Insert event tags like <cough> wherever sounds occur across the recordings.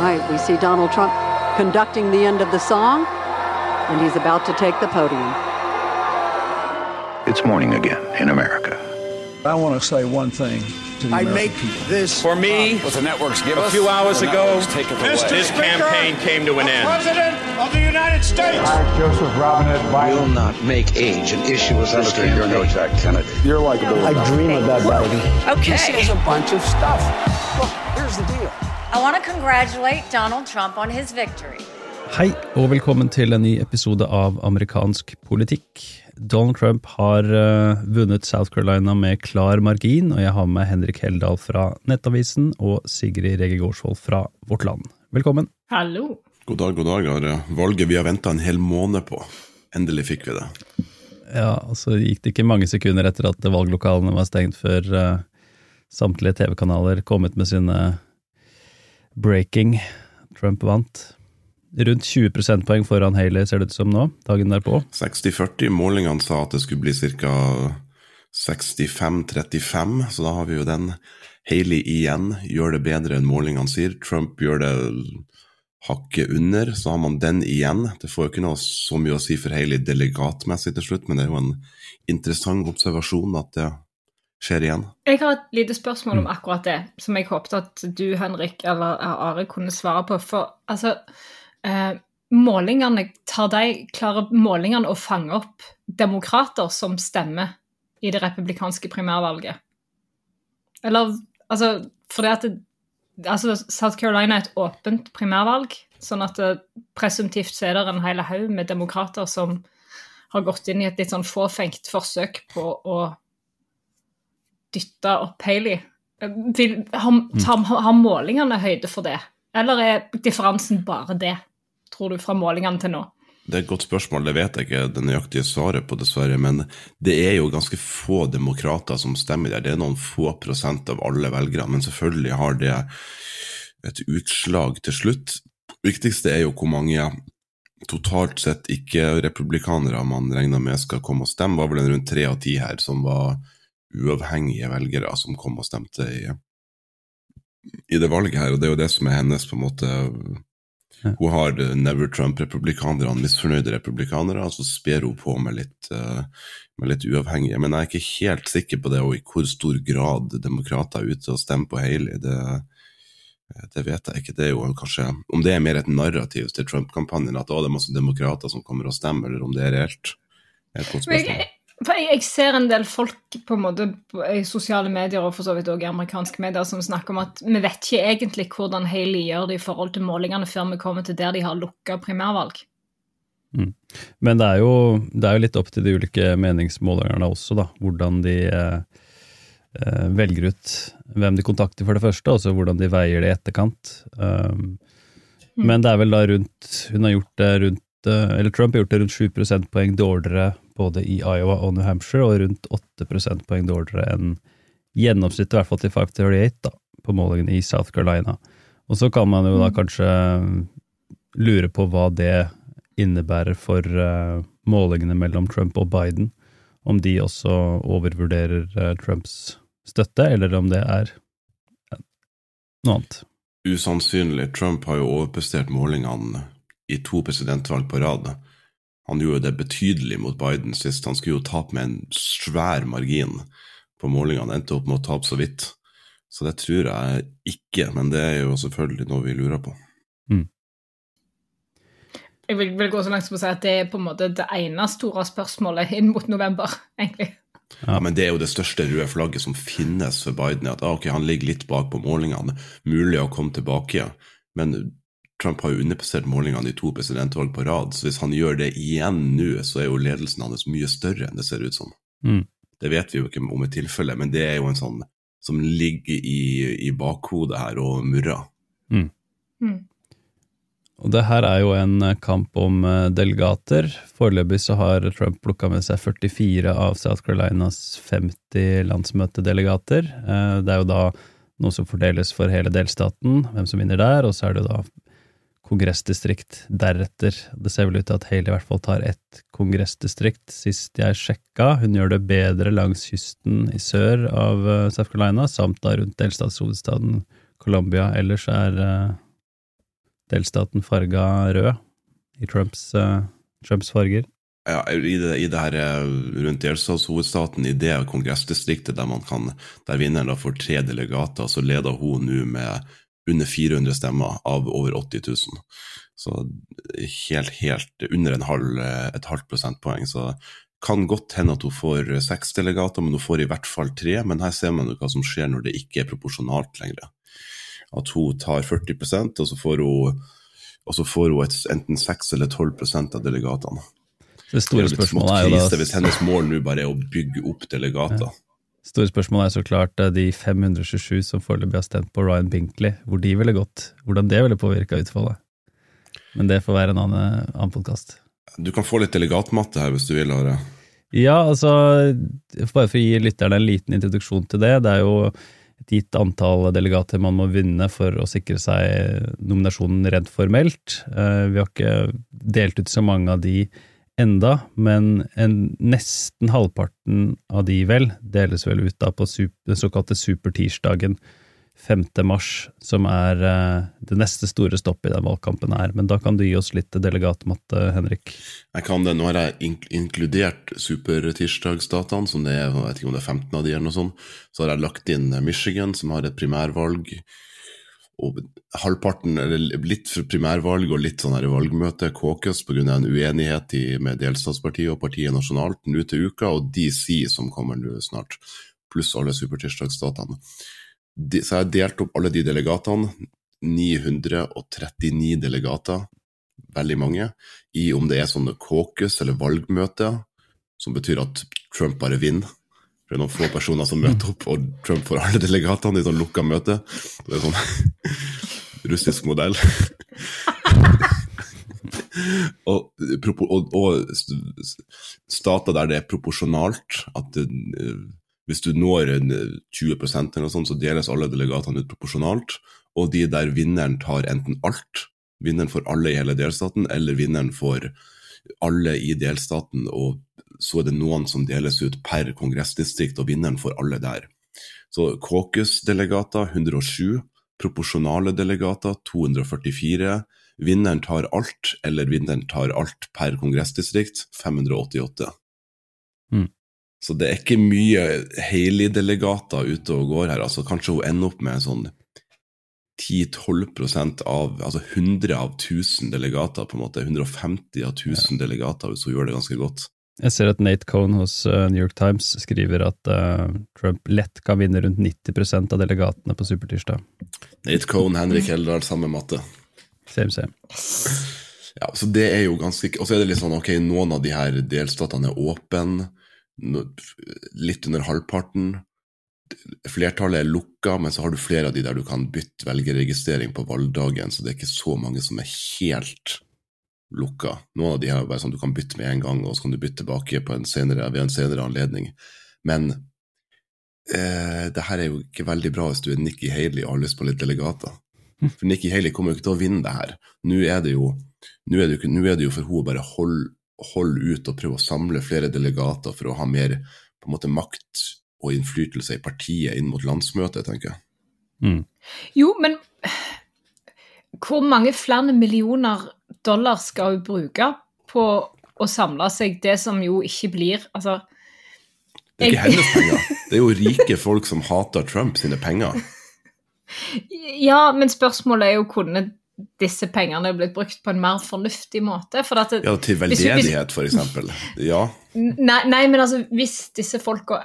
right, we see Donald Trump conducting the end of the song, and he's about to take the podium. It's morning again in America. I want to say one thing to the I American make people. this For me, What the networks give a us, few hours ago, networks take it away. this campaign came to an end. President of the United States. Joseph Robinette Biden. will not make age an issue as this Senator, you're no Jack Kennedy. You're likable. I dream about Biden. Okay. This is a bunch of stuff. Look, here's the deal. I want to congratulate Donald Trump on his victory. Hei, og velkommen til en ny episode av Amerikansk politikk. Donald Trump har uh, vunnet South Carolina med klar margin, og jeg har med Henrik Heldal fra Nettavisen og Sigrid Rege Gårdsvold fra Vårt Land. Velkommen. Hallo. God dag, god dag. Har eh, valget vi har venta en hel måned på. Endelig fikk vi det. Ja, og så gikk det ikke mange sekunder etter at valglokalene var stengt før uh, samtlige TV-kanaler kom ut med sine breaking. Trump vant. Rundt 20 prosentpoeng foran Haley, ser det ut som nå, dagen derpå. 60-40. Målingene sa at det skulle bli ca. 65-35, så da har vi jo den. Haley igjen gjør det bedre enn målingene sier. Trump gjør det hakket under, så har man den igjen. Det får jo ikke noe så mye å si for Haley delegatmessig til slutt, men det er jo en interessant observasjon at det skjer igjen. Jeg har et lite spørsmål om akkurat det, som jeg håpet at du, Henrik, eller Are kunne svare på. For altså eh, Målingene, tar de, Klarer målingene å fange opp demokrater som stemmer i det republikanske primærvalget? Eller altså fordi at det, altså South Carolina er et åpent primærvalg, sånn at det, presumptivt så er det en hel haug med demokrater som har gått inn i et litt sånn fåfengt forsøk på å dytte opp Haley. Vil, har, målingene høyde for det, eller er differansen bare det, tror du, fra målingene til nå? Det er et godt spørsmål, det vet jeg ikke det nøyaktige svaret på, dessverre. Men det er jo ganske få demokrater som stemmer der. Det er noen få prosent av alle velgere. Men selvfølgelig har det et utslag til slutt. Det viktigste er jo hvor mange totalt sett ikke-republikanere man regner med skal komme og stemme. Det var vel en rundt tre av ti her som var uavhengige velgere som kom og stemte i, i det valget her. Og det er jo det som er hennes på en måte hun har Never Trump-republikanerne, misfornøyde republikanere, og så sper hun på med litt, uh, med litt uavhengige. Men jeg er ikke helt sikker på det, og i hvor stor grad demokrater er ute og stemmer på Haley. Det, det vet jeg ikke. Det er jo kanskje, Om det er mer et narrativ til Trump-kampanjen, at å, det er masse demokrater som kommer og stemmer, eller om det er reelt. Er et godt spørsmål. For jeg, jeg, ser en del folk på en måte i sosiale medier og for så vidt også i amerikanske medier som snakker om at vi vet ikke egentlig hvordan Haley gjør det i forhold til målingene før vi kommer til der de har lukka primærvalg. Mm. Men det er, jo, det er, jo, litt opp til de ulike meningsmålingene også, da. Hvordan de eh, velger ut hvem de kontakter for det første, og så hvordan de veier det i etterkant. Um, mm. Men det er vel da rundt Hun har gjort det rundt eller Trump har gjort det rundt 7 prosentpoeng dårligere både i Iowa og New Hampshire, og rundt 8 prosentpoeng dårligere enn gjennomsnittet, i hvert fall til 538, da, på målingen i South Carolina. Og så kan man jo da kanskje lure på hva det innebærer for uh, målingene mellom Trump og Biden, om de også overvurderer uh, Trumps støtte, eller om det er noe annet. Usannsynlig. Trump har jo overprestert målingene i to presidentvalg på rad. Han gjorde det betydelig mot Biden sist. Han skulle jo tape med en svær margin på målingene. Endte opp med å tape så vidt. Så det tror jeg ikke, men det er jo selvfølgelig noe vi lurer på. Mm. Jeg vil, vil, gå så langt som å si at det er på en måte det ene store spørsmålet inn mot november, egentlig. Ja, men det er jo det største røde flagget som finnes for Biden. At ah, ok, han ligger litt bak på målingene, mulig å komme tilbake. Men Trump har jo underprestert målingene i to presidentvalg på rad, så hvis han gjør det igjen nå, så er jo ledelsen hans mye større enn det ser ut som. Mm. Det vet vi jo ikke om et tilfelle, men det er jo en sånn som ligger i, i bakhodet her og murrer. Mm. Mm. Og det her er jo en kamp om delegater. Foreløpig så har Trump plukka med seg 44 av South Carolinas 50 landsmøtedelegater. Det er jo da noe som fordeles for hele delstaten, hvem som vinner der, og så er det jo da kongressdistrikt deretter. Det ser vel ut til at Haley i hvert fall tar ett kongressdistrikt, sist jeg sjekka. Hun gjør det bedre langs kysten i sør av South Carolina, samt da rundt delstatshovedstaden Colombia. Ellers er delstaten farga rød, i Trumps, eh, Trumps farger. Ja, i det, i det her eh, rundt delstatshovedstaten, i det kongressdistriktet der man kan, der vinneren da får tre delegater, så leder hun nå med under 400 stemmer av over 80 000. Så helt, helt under en halv, et halvt prosentpoeng. Så kan godt hende at hun får seks delegater, men hun får i hvert fall tre. Men her ser man jo hva som skjer når det ikke er proporsjonalt lenger. At hun tar 40% og så får hun, så får hun et, enten 6 eller 12% av delegatene. Det store spørsmålet er jo da hvis hennes mål nå bare er å bygge opp delegater. Store spørsmålet er så klart eh, de 527 som foreløpig har stemt på Ryan Binkley, hvor de ville gått. Hvordan det ville påvirka utfallet. Men det får være en annen, annen podkast. Du kan få litt delegatmatte her hvis du vil, Are. Ja, altså Bare for å gi lytterne en liten introduksjon til det. Det er jo et gitt antall delegater man må vinne for å sikre seg nominasjonen rent formelt. Eh, Vi har ikke delt ut så mange av de enda, men en, nesten halvparten av de vel deles vel ut da på super, den såkalte supertirsdagen 5. mars, som er eh, det neste store stoppet i den valgkampen her. Men da kan du gi oss litt delegatmatte, Henrik. Jeg kan det, Nå har jeg inkludert supertirsdagsdataen, som det er jeg vet ikke om det er 15 av de eller noe sånt. Så har jeg lagt inn Michigan, som har et primærvalg. Og halvparten, eller litt primærvalg og litt sånn her valgmøte, caucus, pga. en uenighet i, med delstatspartiet og partiet nasjonalt nå til uka, og DC, som kommer nå snart. Pluss alle supertirsdagsstatene. Så jeg har delt opp alle de delegatene, 939 delegater, veldig mange, i om det er sånne caucus eller valgmøter, som betyr at Trump bare vinner. For det er noen få personer som møter opp, og Trump får alle delegatene i sånn lukka møte. Det er sånn russisk modell. <laughs> og, og, og stater der det er proporsjonalt, at det, hvis du når en, eh, 20 eller noe sånt, så deles alle delegatene ut proporsjonalt. Og de der vinneren tar enten alt, vinneren for alle i hele delstaten, eller vinneren for alle i delstaten, og så er det noen som deles ut per kongressdistrikt, og vinneren for alle der. Så caucus-delegater 107, proporsjonale delegater 244, vinneren tar alt, eller vinneren tar alt per kongressdistrikt 588. Mm. Så det er ikke mye Haley-delegater ute og går her. altså Kanskje hun ender opp med sånn 10-12% av altså 100 av 1000 delegater, på en måte. 150 av 1000 delegater, hvis hun gjør det ganske godt. Jeg ser at Nate Cohn hos eh, New York Times skriver at uh, Trump lett kan vinne rundt 90% av delegatene på supertirsdag. Nate Cohn, Henrik Heldal, samme matte. Same, same. Ja, så det er jo ganske Og så er det litt sånn, ok, noen av de her delstatene er åpne, litt under halvparten. Flertallet er lukka, men så har du flere av de der du kan bytte velgerregistrering på valgdagen, så det er ikke så mange som er helt lukka. Noen av de her er bare sånn du kan bytte med en gang, og så kan du bytte tilbake på en senere, ved en senere anledning. Men eh, det her er jo ikke veldig bra hvis du er Nikki Haley og har lyst på litt delegater. For Nikki Haley kommer jo ikke til å vinne det her. Nå er det jo, nå er det jo, nå er det jo for å bare holde hold ut og prøve å samle flere delegater for å ha mer på en måte makt og innflytelse i partiet inn mot landsmøtet, tenker jeg. Mm. Jo, men hvor mange flere millioner dollar skal hun bruke på å samle seg det som jo ikke blir Altså Det er ikke hennes penger. <laughs> Det er jo rike folk som hater Trump sine penger. Ja, men spørsmålet er jo kunne disse pengene blitt brukt på en mer fornuftig måte? For at det, Ja, til veldedighet, eksempel. Ja. Nei, nei, men altså, hvis disse folka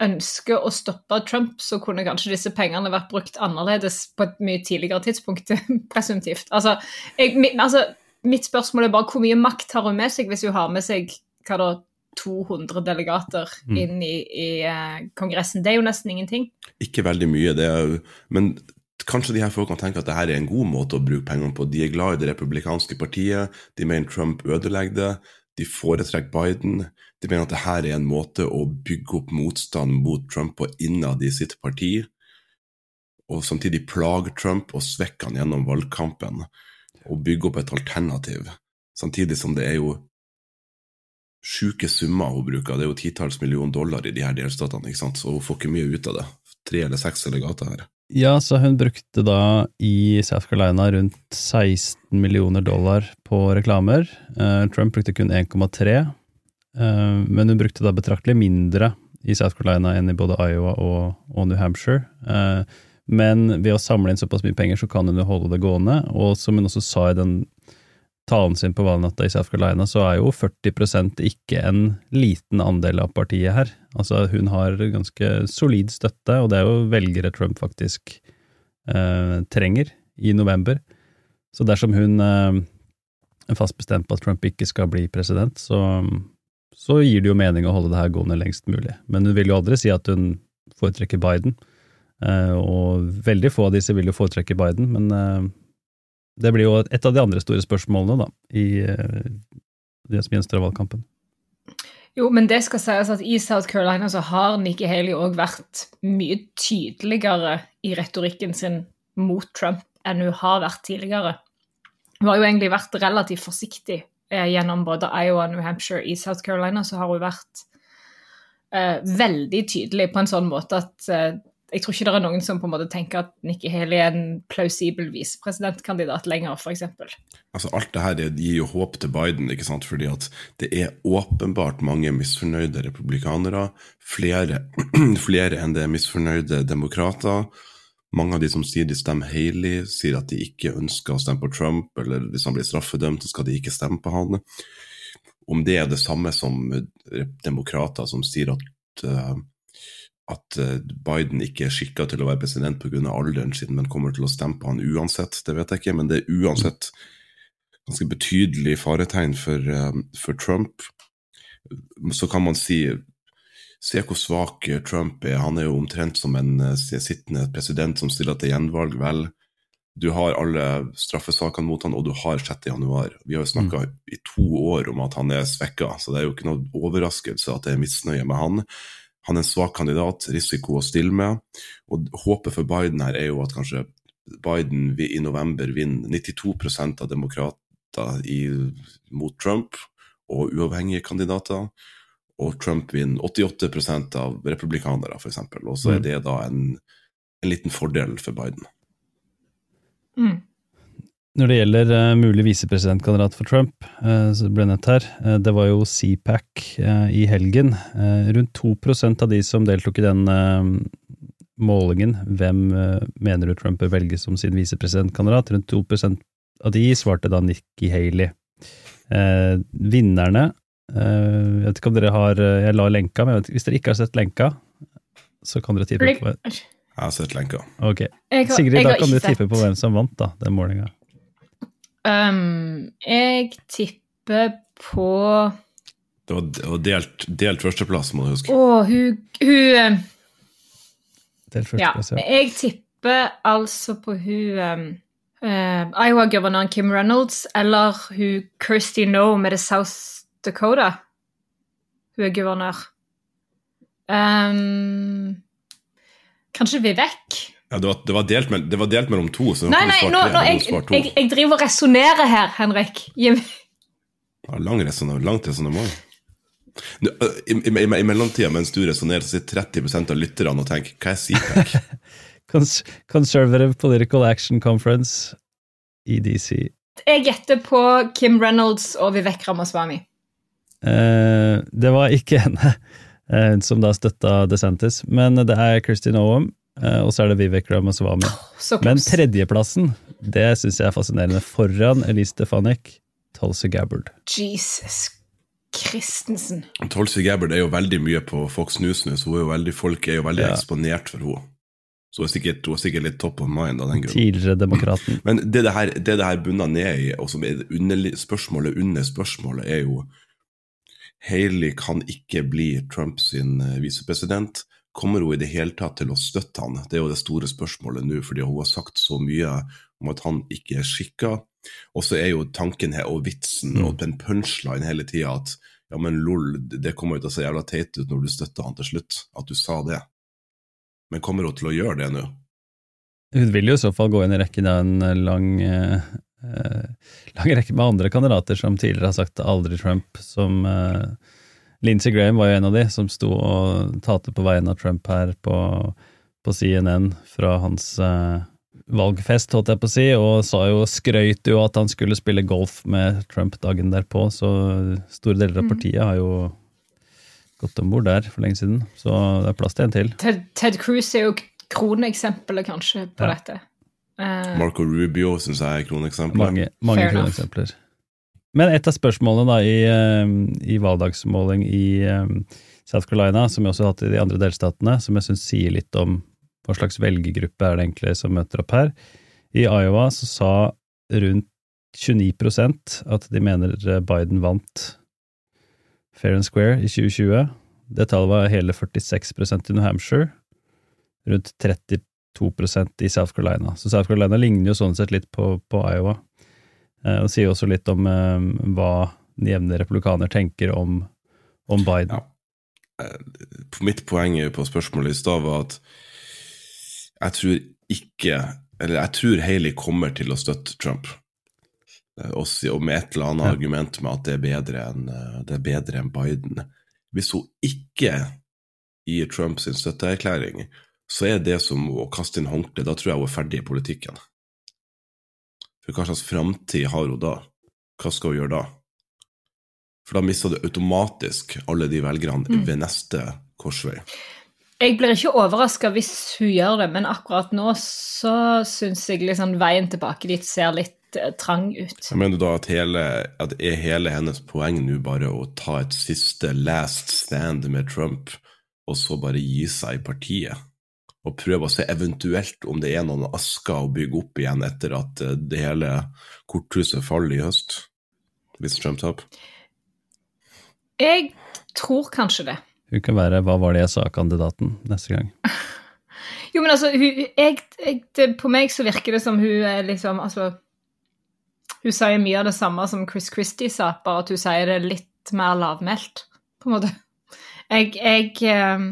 ønsker å stoppe Trump, så kunne kanskje disse pengene vært brukt annerledes på et mye tidligere tidspunkt, <laughs> presumptivt. Altså, jeg, altså, mitt spørsmål er bare hvor mye makt har hun med seg hvis hun har med seg hva da, 200 delegater Mm. inn i, i eh, Kongressen? Det er jo nesten ingenting. Ikke veldig mye, det er, men kanskje de her folkene tenker at det her er en god måte å bruke pengene på. De er glad i det republikanske partiet, de mener Trump ødelegger det, de foretrekker Biden. De mener at dette er en måte å bygge opp motstand mot Trump på innad i sitt parti, og samtidig plage Trump og svekke han gjennom valgkampen, og bygge opp et alternativ. Samtidig som det er jo sjuke summer hun bruker, det er jo titalls millioner dollar i de her delstatene, ikke sant? så hun får ikke mye ut av det. Tre eller seks delegater her. Ja, så hun brukte da i South Carolina rundt 16 millioner dollar på reklamer. Eh, Trump brukte kun 1,3, eh, men hun brukte da betraktelig mindre i South Carolina enn i både Iowa og, og New Hampshire. Eh, men ved å samle inn såpass mye penger, så kan hun jo holde det gående. Og som hun også sa i den talen sin på valgnatta i South Carolina, så er jo 40% ikke en liten andel av partiet her. Altså, hun har ganske solid støtte, og det er jo velgere Trump faktisk eh, trenger i november. Så dersom hun eh, er fast bestemt på at Trump ikke skal bli president, så, så gir det jo mening å holde det her gående lengst mulig. Men hun vil jo aldri si at hun foretrekker Biden. Eh, og veldig få av disse vil jo foretrekke Biden, men eh, det blir jo et av de andre store spørsmålene da, i eh, det som gjenstår av valgkampen. Jo, men det skal sies at i South Carolina så har Nikki Haley òg vært mye tydeligere i retorikken sin mot Trump enn hun har vært tidligere. Hun har jo egentlig vært relativt forsiktig gjennom både Iowa New Hampshire. I South Carolina så har hun vært eh, veldig tydelig på en sånn måte at eh, jeg tror ikke det er noen som på en måte tenker at Nikki Haley er en plausibel visepresidentkandidat lenger, f.eks. Altså, alt det her gir jo håp til Biden, ikke sant? fordi at det er åpenbart mange misfornøyde republikanere. Flere, <clears throat> flere enn det er misfornøyde demokrater. Mange av de som sier de stemmer Haley, sier at de ikke ønsker å stemme på Trump, eller hvis han blir straffedømt, så skal de ikke stemme på han. Om det er det samme som demokrater som sier at uh, at eh, Biden ikke er skikka til å være president pga. alderen sin, men kommer til å stemme på han uansett. Det vet jeg ikke, men det er uansett ganske betydelig faretegn for, eh, for Trump. Så kan man si Se hvor svak Trump er. Han er jo omtrent som en eh, sittende president som stiller til gjenvalg. Vel, du har alle straffesakene mot han, og du har 6. januar. Vi har jo snakka mm. i to år om at han er svekka, så det er jo ikke noe overraskelse at det er misnøye med han. Han er en svak kandidat, risiko å stille med. Og håpet for Biden her er jo at kanskje Biden i november vinner 92% av demokrater i, mot Trump og uavhengige kandidater. Og Trump vinner 88% av republikanere, f.eks. Og så er mm. det da en, en liten fordel for Biden. Mm. Når det gjelder uh, mulig visepresidentkandidat for Trump, uh, så ble nevnt her, uh, det var jo CPAC i helgen. rundt 2% av de som deltok i den målingen, hvem mener du Trump bør velge som sin visepresidentkandidat, rundt 2% av de svarte da Nikki Haley. vinnerne Jeg vet ikke om dere har Jeg la lenka, men hvis dere ikke har sett lenka, så kan dere tippe på Jeg har sett lenka. Ok. Sigrid, da kan du tippe på hvem som vant, da, den målinga. Um, jeg tipper på Det var, det var delt, delt, førsteplass, må du huske. Å, hun, hun Delt førsteplass, ja. Jeg tipper altså på hun um, uh, Iowa-guvernøren Kim Reynolds eller hun Kirsty Noe med det South Dakota. Hun er guvernør. Um, kanskje Vivek? Ja, det var, det, var delt, det var, delt, mellom to. så Nei, nei, nå, nå, jeg, jeg, jeg, driver og resonnerer her, Henrik. Ja, lang resonemang, langt resonnement. I, i, i, I mellomtida, mens du resonnerer, sitter 30 av lytterne og tenker hva er CPAC? <laughs> Cons Conservative Political Action Conference, EDC. Jeg gjetter på Kim Reynolds og Vivek Ramaswamy. Eh, det var ikke henne <laughs> eh, som da støtta DeSantis, men det er Kristin Oam Eh, og så er det Vivek Ramaswamy. Oh, Men tredjeplassen, det syns jeg er fascinerende. Foran Elise Stefanik, Tulsi Gabbard. Jesus Christensen. Tulsi Gabbard er jo veldig mye på Fox News nå, så er veldig, folk er jo veldig ja. eksponert for henne. Så hun er, sikkert, hun er sikkert litt top of mind av den grunn. Tidligere demokraten. <laughs> Men det det her, det det her bunner ned i, og som er under, spørsmålet under spørsmålet, er jo Haley kan ikke bli Trumps eh, visepresident. Kommer hun i det hele tatt til å støtte han? Det er jo det store spørsmålet nå, fordi hun har sagt så mye om at han ikke er skikka. Og så er jo tanken her, og vitsen mm. og den punchline hele tida at ja, men lol, det kommer jo til å se jævla teit ut når du støtter han til slutt, at du sa det. Men kommer hun til å gjøre det nå? Hun vil jo i så fall gå inn i rekken av en lang, eh, lang rekke med andre kandidater som tidligere har sagt aldri Trump, som eh, Lindsey Graham var jo en av de som sto og talte på vegne av Trump her på, på CNN fra hans uh, valgfest, holdt jeg på å si, og sa jo, skrøyt jo at han skulle spille golf med Trump dagen derpå, så store deler av partiet har jo gått om bord der for lenge siden. Så det er plass til en til. Ted, Ted Cruz er jo kroneksempelet kanskje på Ja. dette. Eh, Marco Rubio syns jeg er kroneksempler. Mange, mange kroneksempler. Men et av spørsmålene da i, eh, i valgdagsmåling i eh, South Carolina, som vi også har hatt i de andre delstatene, som jeg syns sier litt om hva slags velgergruppe er det egentlig som møter opp her. I Iowa så sa rundt 29% at de mener Biden vant fair and square i 2020. Det tallet var hele 46% i New Hampshire, rundt 32% i South Carolina. Så South Carolina ligner jo sånn sett litt på, på Iowa. Eh, og sier også litt om eh, hva den jevne republikaner tenker om, om Biden. Mitt poeng på spørsmålet i stad var at jeg tror ikke Eller jeg tror Haley kommer til å støtte Trump. Eh, Og, med et eller annet Ja. argument med at det er bedre enn eh, er bedre enn Biden. Hvis hun ikke gir Trump sin støtteerklæring, så er det som å kaste inn håndkle. Da tror jeg hun er ferdig i politikken. For hva slags framtid har hun da? Hva skal hun gjøre da? For da mister du automatisk alle de velgerne Mm. ved neste korsvei. Jeg blir ikke overraska hvis hun gjør det, men akkurat nå så syns jeg liksom veien tilbake dit ser litt eh, trang ut. Jeg mener du da at, hele, at er hele hennes poeng nå bare å ta et siste last stand med Trump, og så bare gi seg i partiet? Og prøve å se eventuelt om det er noen asker å bygge opp igjen etter at eh, det hele korthuset faller i høst? Hvis Trump taper? Jeg tror kanskje det. Hun kan være 'Hva var det jeg sa'-kandidaten neste gang. <laughs> Jo, men altså, hun, jeg, jeg, det, på meg så virker det som hun er liksom Altså, hun sier mye av det samme som Chris Christie sa, bare at hun sier det litt mer lavmælt, på en måte. Jeg, jeg, eh,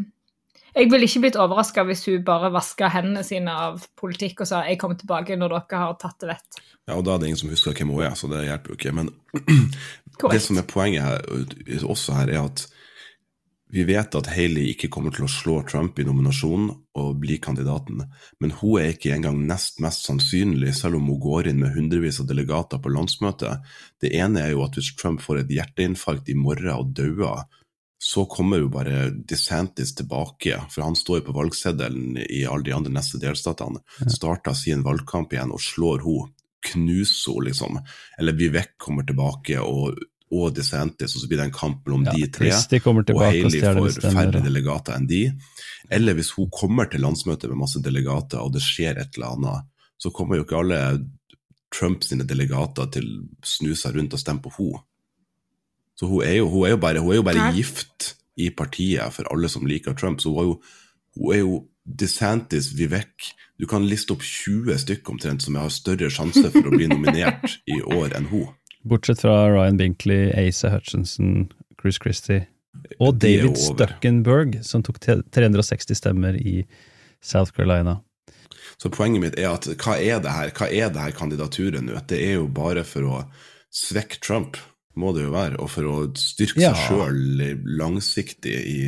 jeg ville ikke blitt overraska hvis hun bare vaska hendene sine av politikk og sa 'jeg kommer tilbake når dere har tatt det vett'. Ja, og da er det ingen som husker hvem hun er, så det hjelper jo ikke. Men <clears throat> det som er poenget her, også her, er at vi vet at Haley ikke kommer til å slå Trump i nominasjonen og bli kandidaten, men hun er ikke engang nest mest sannsynlig, selv om hun går inn med hundrevis av delegater på landsmøtet. Det ene er jo at hvis Trump får et hjerteinfarkt i morgen og dauer, så kommer jo bare DeSantis tilbake, for han står jo på valgseddelen i alle de andre neste delstatene. Starter sin valgkamp igjen og slår hun, knuser hun, liksom. Eller Vivek kommer tilbake og, og DeSantis, og så blir det en kamp mellom Ja, de tre. De Og Haley får færre delegater enn de. Eller hvis hun kommer til landsmøtet med masse delegater, og det skjer et eller annet, så kommer jo ikke alle Trump sine delegater til å snu seg rundt og stemme på henne. Så hun er jo, hun er jo bare, hun er jo bare gift i partiet for alle som liker Trump. Så hun er jo, hun er jo DeSantis, Vivek Du kan liste opp 20 stykker omtrent som har større sjanse for å bli nominert i år enn hun. Bortsett fra Ryan Binkley, Asa Hutchinson, Chris Christie og David. Stuckenberg, som tok 360 stemmer i South Carolina. Så poenget mitt er at hva er det her Hva er det her kandidaturet nå? Det er jo bare for å svekke Trump, må det jo være, og for å styrke Ja. seg sjøl langsiktig i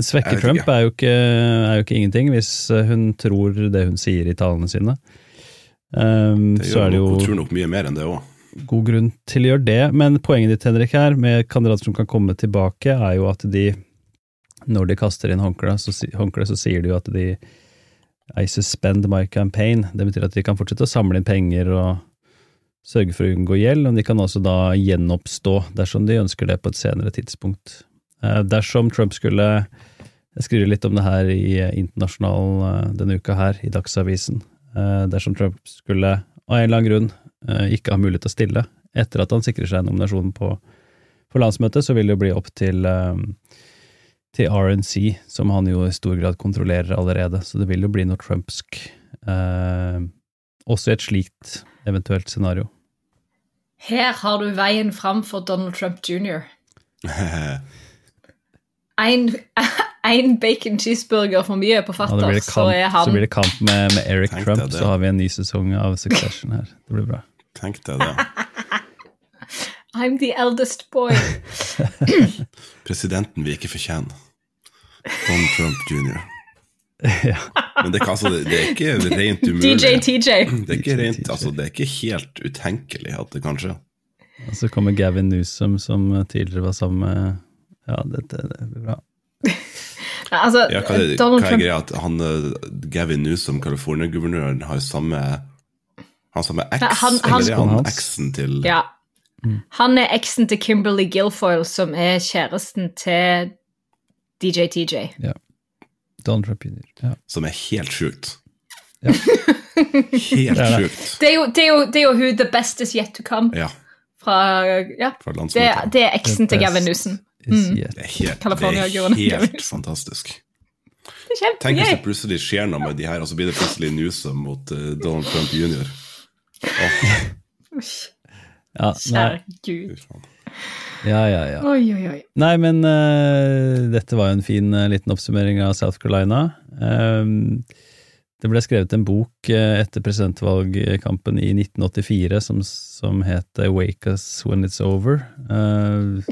Svekke Trump er jo, ikke, er jo ikke ingenting, hvis eh, hun tror det hun sier i talene sine. Um, Det så gjør er det jo hun tror nok mye mer enn det òg. god grunn til å gjøre det, men poenget ditt, Henrik, her, med kandidater som kan komme tilbake, er jo at de, når de kaster inn håndkleet, så, håndkle, så sier de jo at de I suspend my campaign. Det betyr at de kan fortsette å samle inn penger og sørge for å unngå gjeld, og de kan også da gjenoppstå dersom de ønsker det på et senere tidspunkt. Eh, Dersom Trump skulle Jeg skriver litt om det her i eh, Internasjonal eh, denne uka her, i Dagsavisen. Dersom Trump skulle av en eller annen grunn ikke ha mulighet til å stille etter at han sikrer seg nominasjonen på, på landsmøtet, så vil det jo bli opp til, til RNC, som han jo i stor grad kontrollerer allerede. Så det vil jo bli noe trumpsk også i et slikt eventuelt scenario. Her har du veien fram for Donald Trump jr. Én <laughs> en bacon cheeseburger for mye på fatter, ja, så er han så blir det kamp med, med Eric Tenk Trump, så har vi en ny sesong av Succession her. Det blir bra. Tenk deg det. <laughs> I'm the eldest boy. <laughs> Presidenten vi ikke fortjener. Donald Trump jr. ja. Men det, altså, det er ikke <laughs> rent umulig. DJ TJ. Det er ikke, <laughs> rent, altså, det er ikke helt utenkelig at det kan skje. Og så kommer Gavin Newsom, som tidligere var sammen med Ja, dette det blir bra. <laughs> Altså, Ja, hva, er, hva er greia at han, eh, Gavin Newsom, California-guvernøren, har samme Han samme eks, han- han- eller er han Hans. eksen til Ja. Han er eksen til Kimberly Guilfoyle, som er kjæresten til DJ TJ. Donald Trump jr. Ja. Som er helt sjukt. Ja. <laughs> Helt sjukt. Det er, jo, det, er jo, det er jo hun The Best Is Yet To Come Ja, fra Ja. fra Det, det er eksen til Gavin Newsom. Mm. Det er helt, det er helt fantastisk. Det Tenk hvis det plutselig skjer noe med de her, og så blir det plutselig Newsom mot uh, Donald Trump jr. Oh. Ja, Kjære Gud. Ja, ja, ja. Oi, oi, oi. Nei, men uh, dette var jo en fin uh, liten oppsummering av South Carolina. Ehm, det ble skrevet en bok eh, etter presidentvalgkampen i 1984 som, som het Wake Us When It's Over. Uh,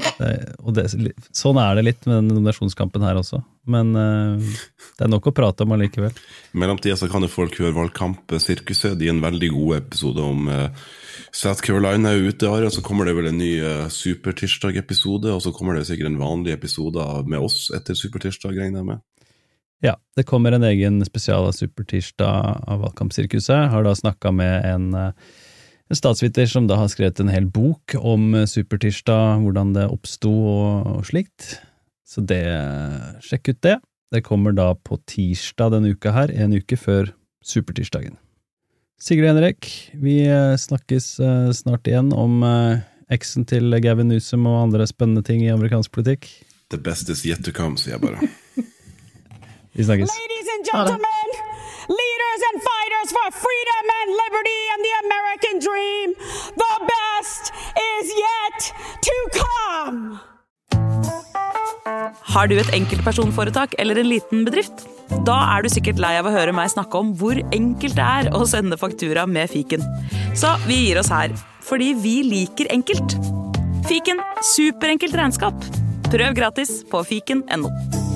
og det, sånn er det litt med den nominasjonskampen her også, men uh, det er nok å prate om allikevel. I mellomtida kan jo folk høre Valgkampsirkuset. De er en veldig god episode om uh, South Carolina er ute, Are. Så kommer det vel en ny uh, Supertirsdag-episode, og så kommer det sikkert en vanlig episode med oss etter Supertirsdag, regner jeg med. Ja, det kommer en egen spesial av Supertirsdag av Valgkampsirkuset. Har da snakka med en, eh, en statsviter som da har skrevet en hel bok om eh, Supertirsdag, hvordan det oppsto og, og slikt. Så det, sjekk ut det. Det kommer da på tirsdag denne uka her, en uke før Supertirsdagen. Sigrid Henrik, vi eh, snakkes snart igjen om eksen til Gavin Newsom og andre spennende ting i amerikansk politikk. The best is yet to come, sier jeg bare. Vi snakkes. Ladies and gentlemen, leaders and fighters for freedom and liberty and the American dream, the best is yet to come. Har du et enkeltpersonforetak eller en liten bedrift? Da er du sikkert lei av å høre meg snakke om hvor enkelt det er å sende faktura med fiken. Så vi gir oss her, fordi vi liker enkelt. Fiken superenkelt regnskap. Prøv gratis på fiken.no.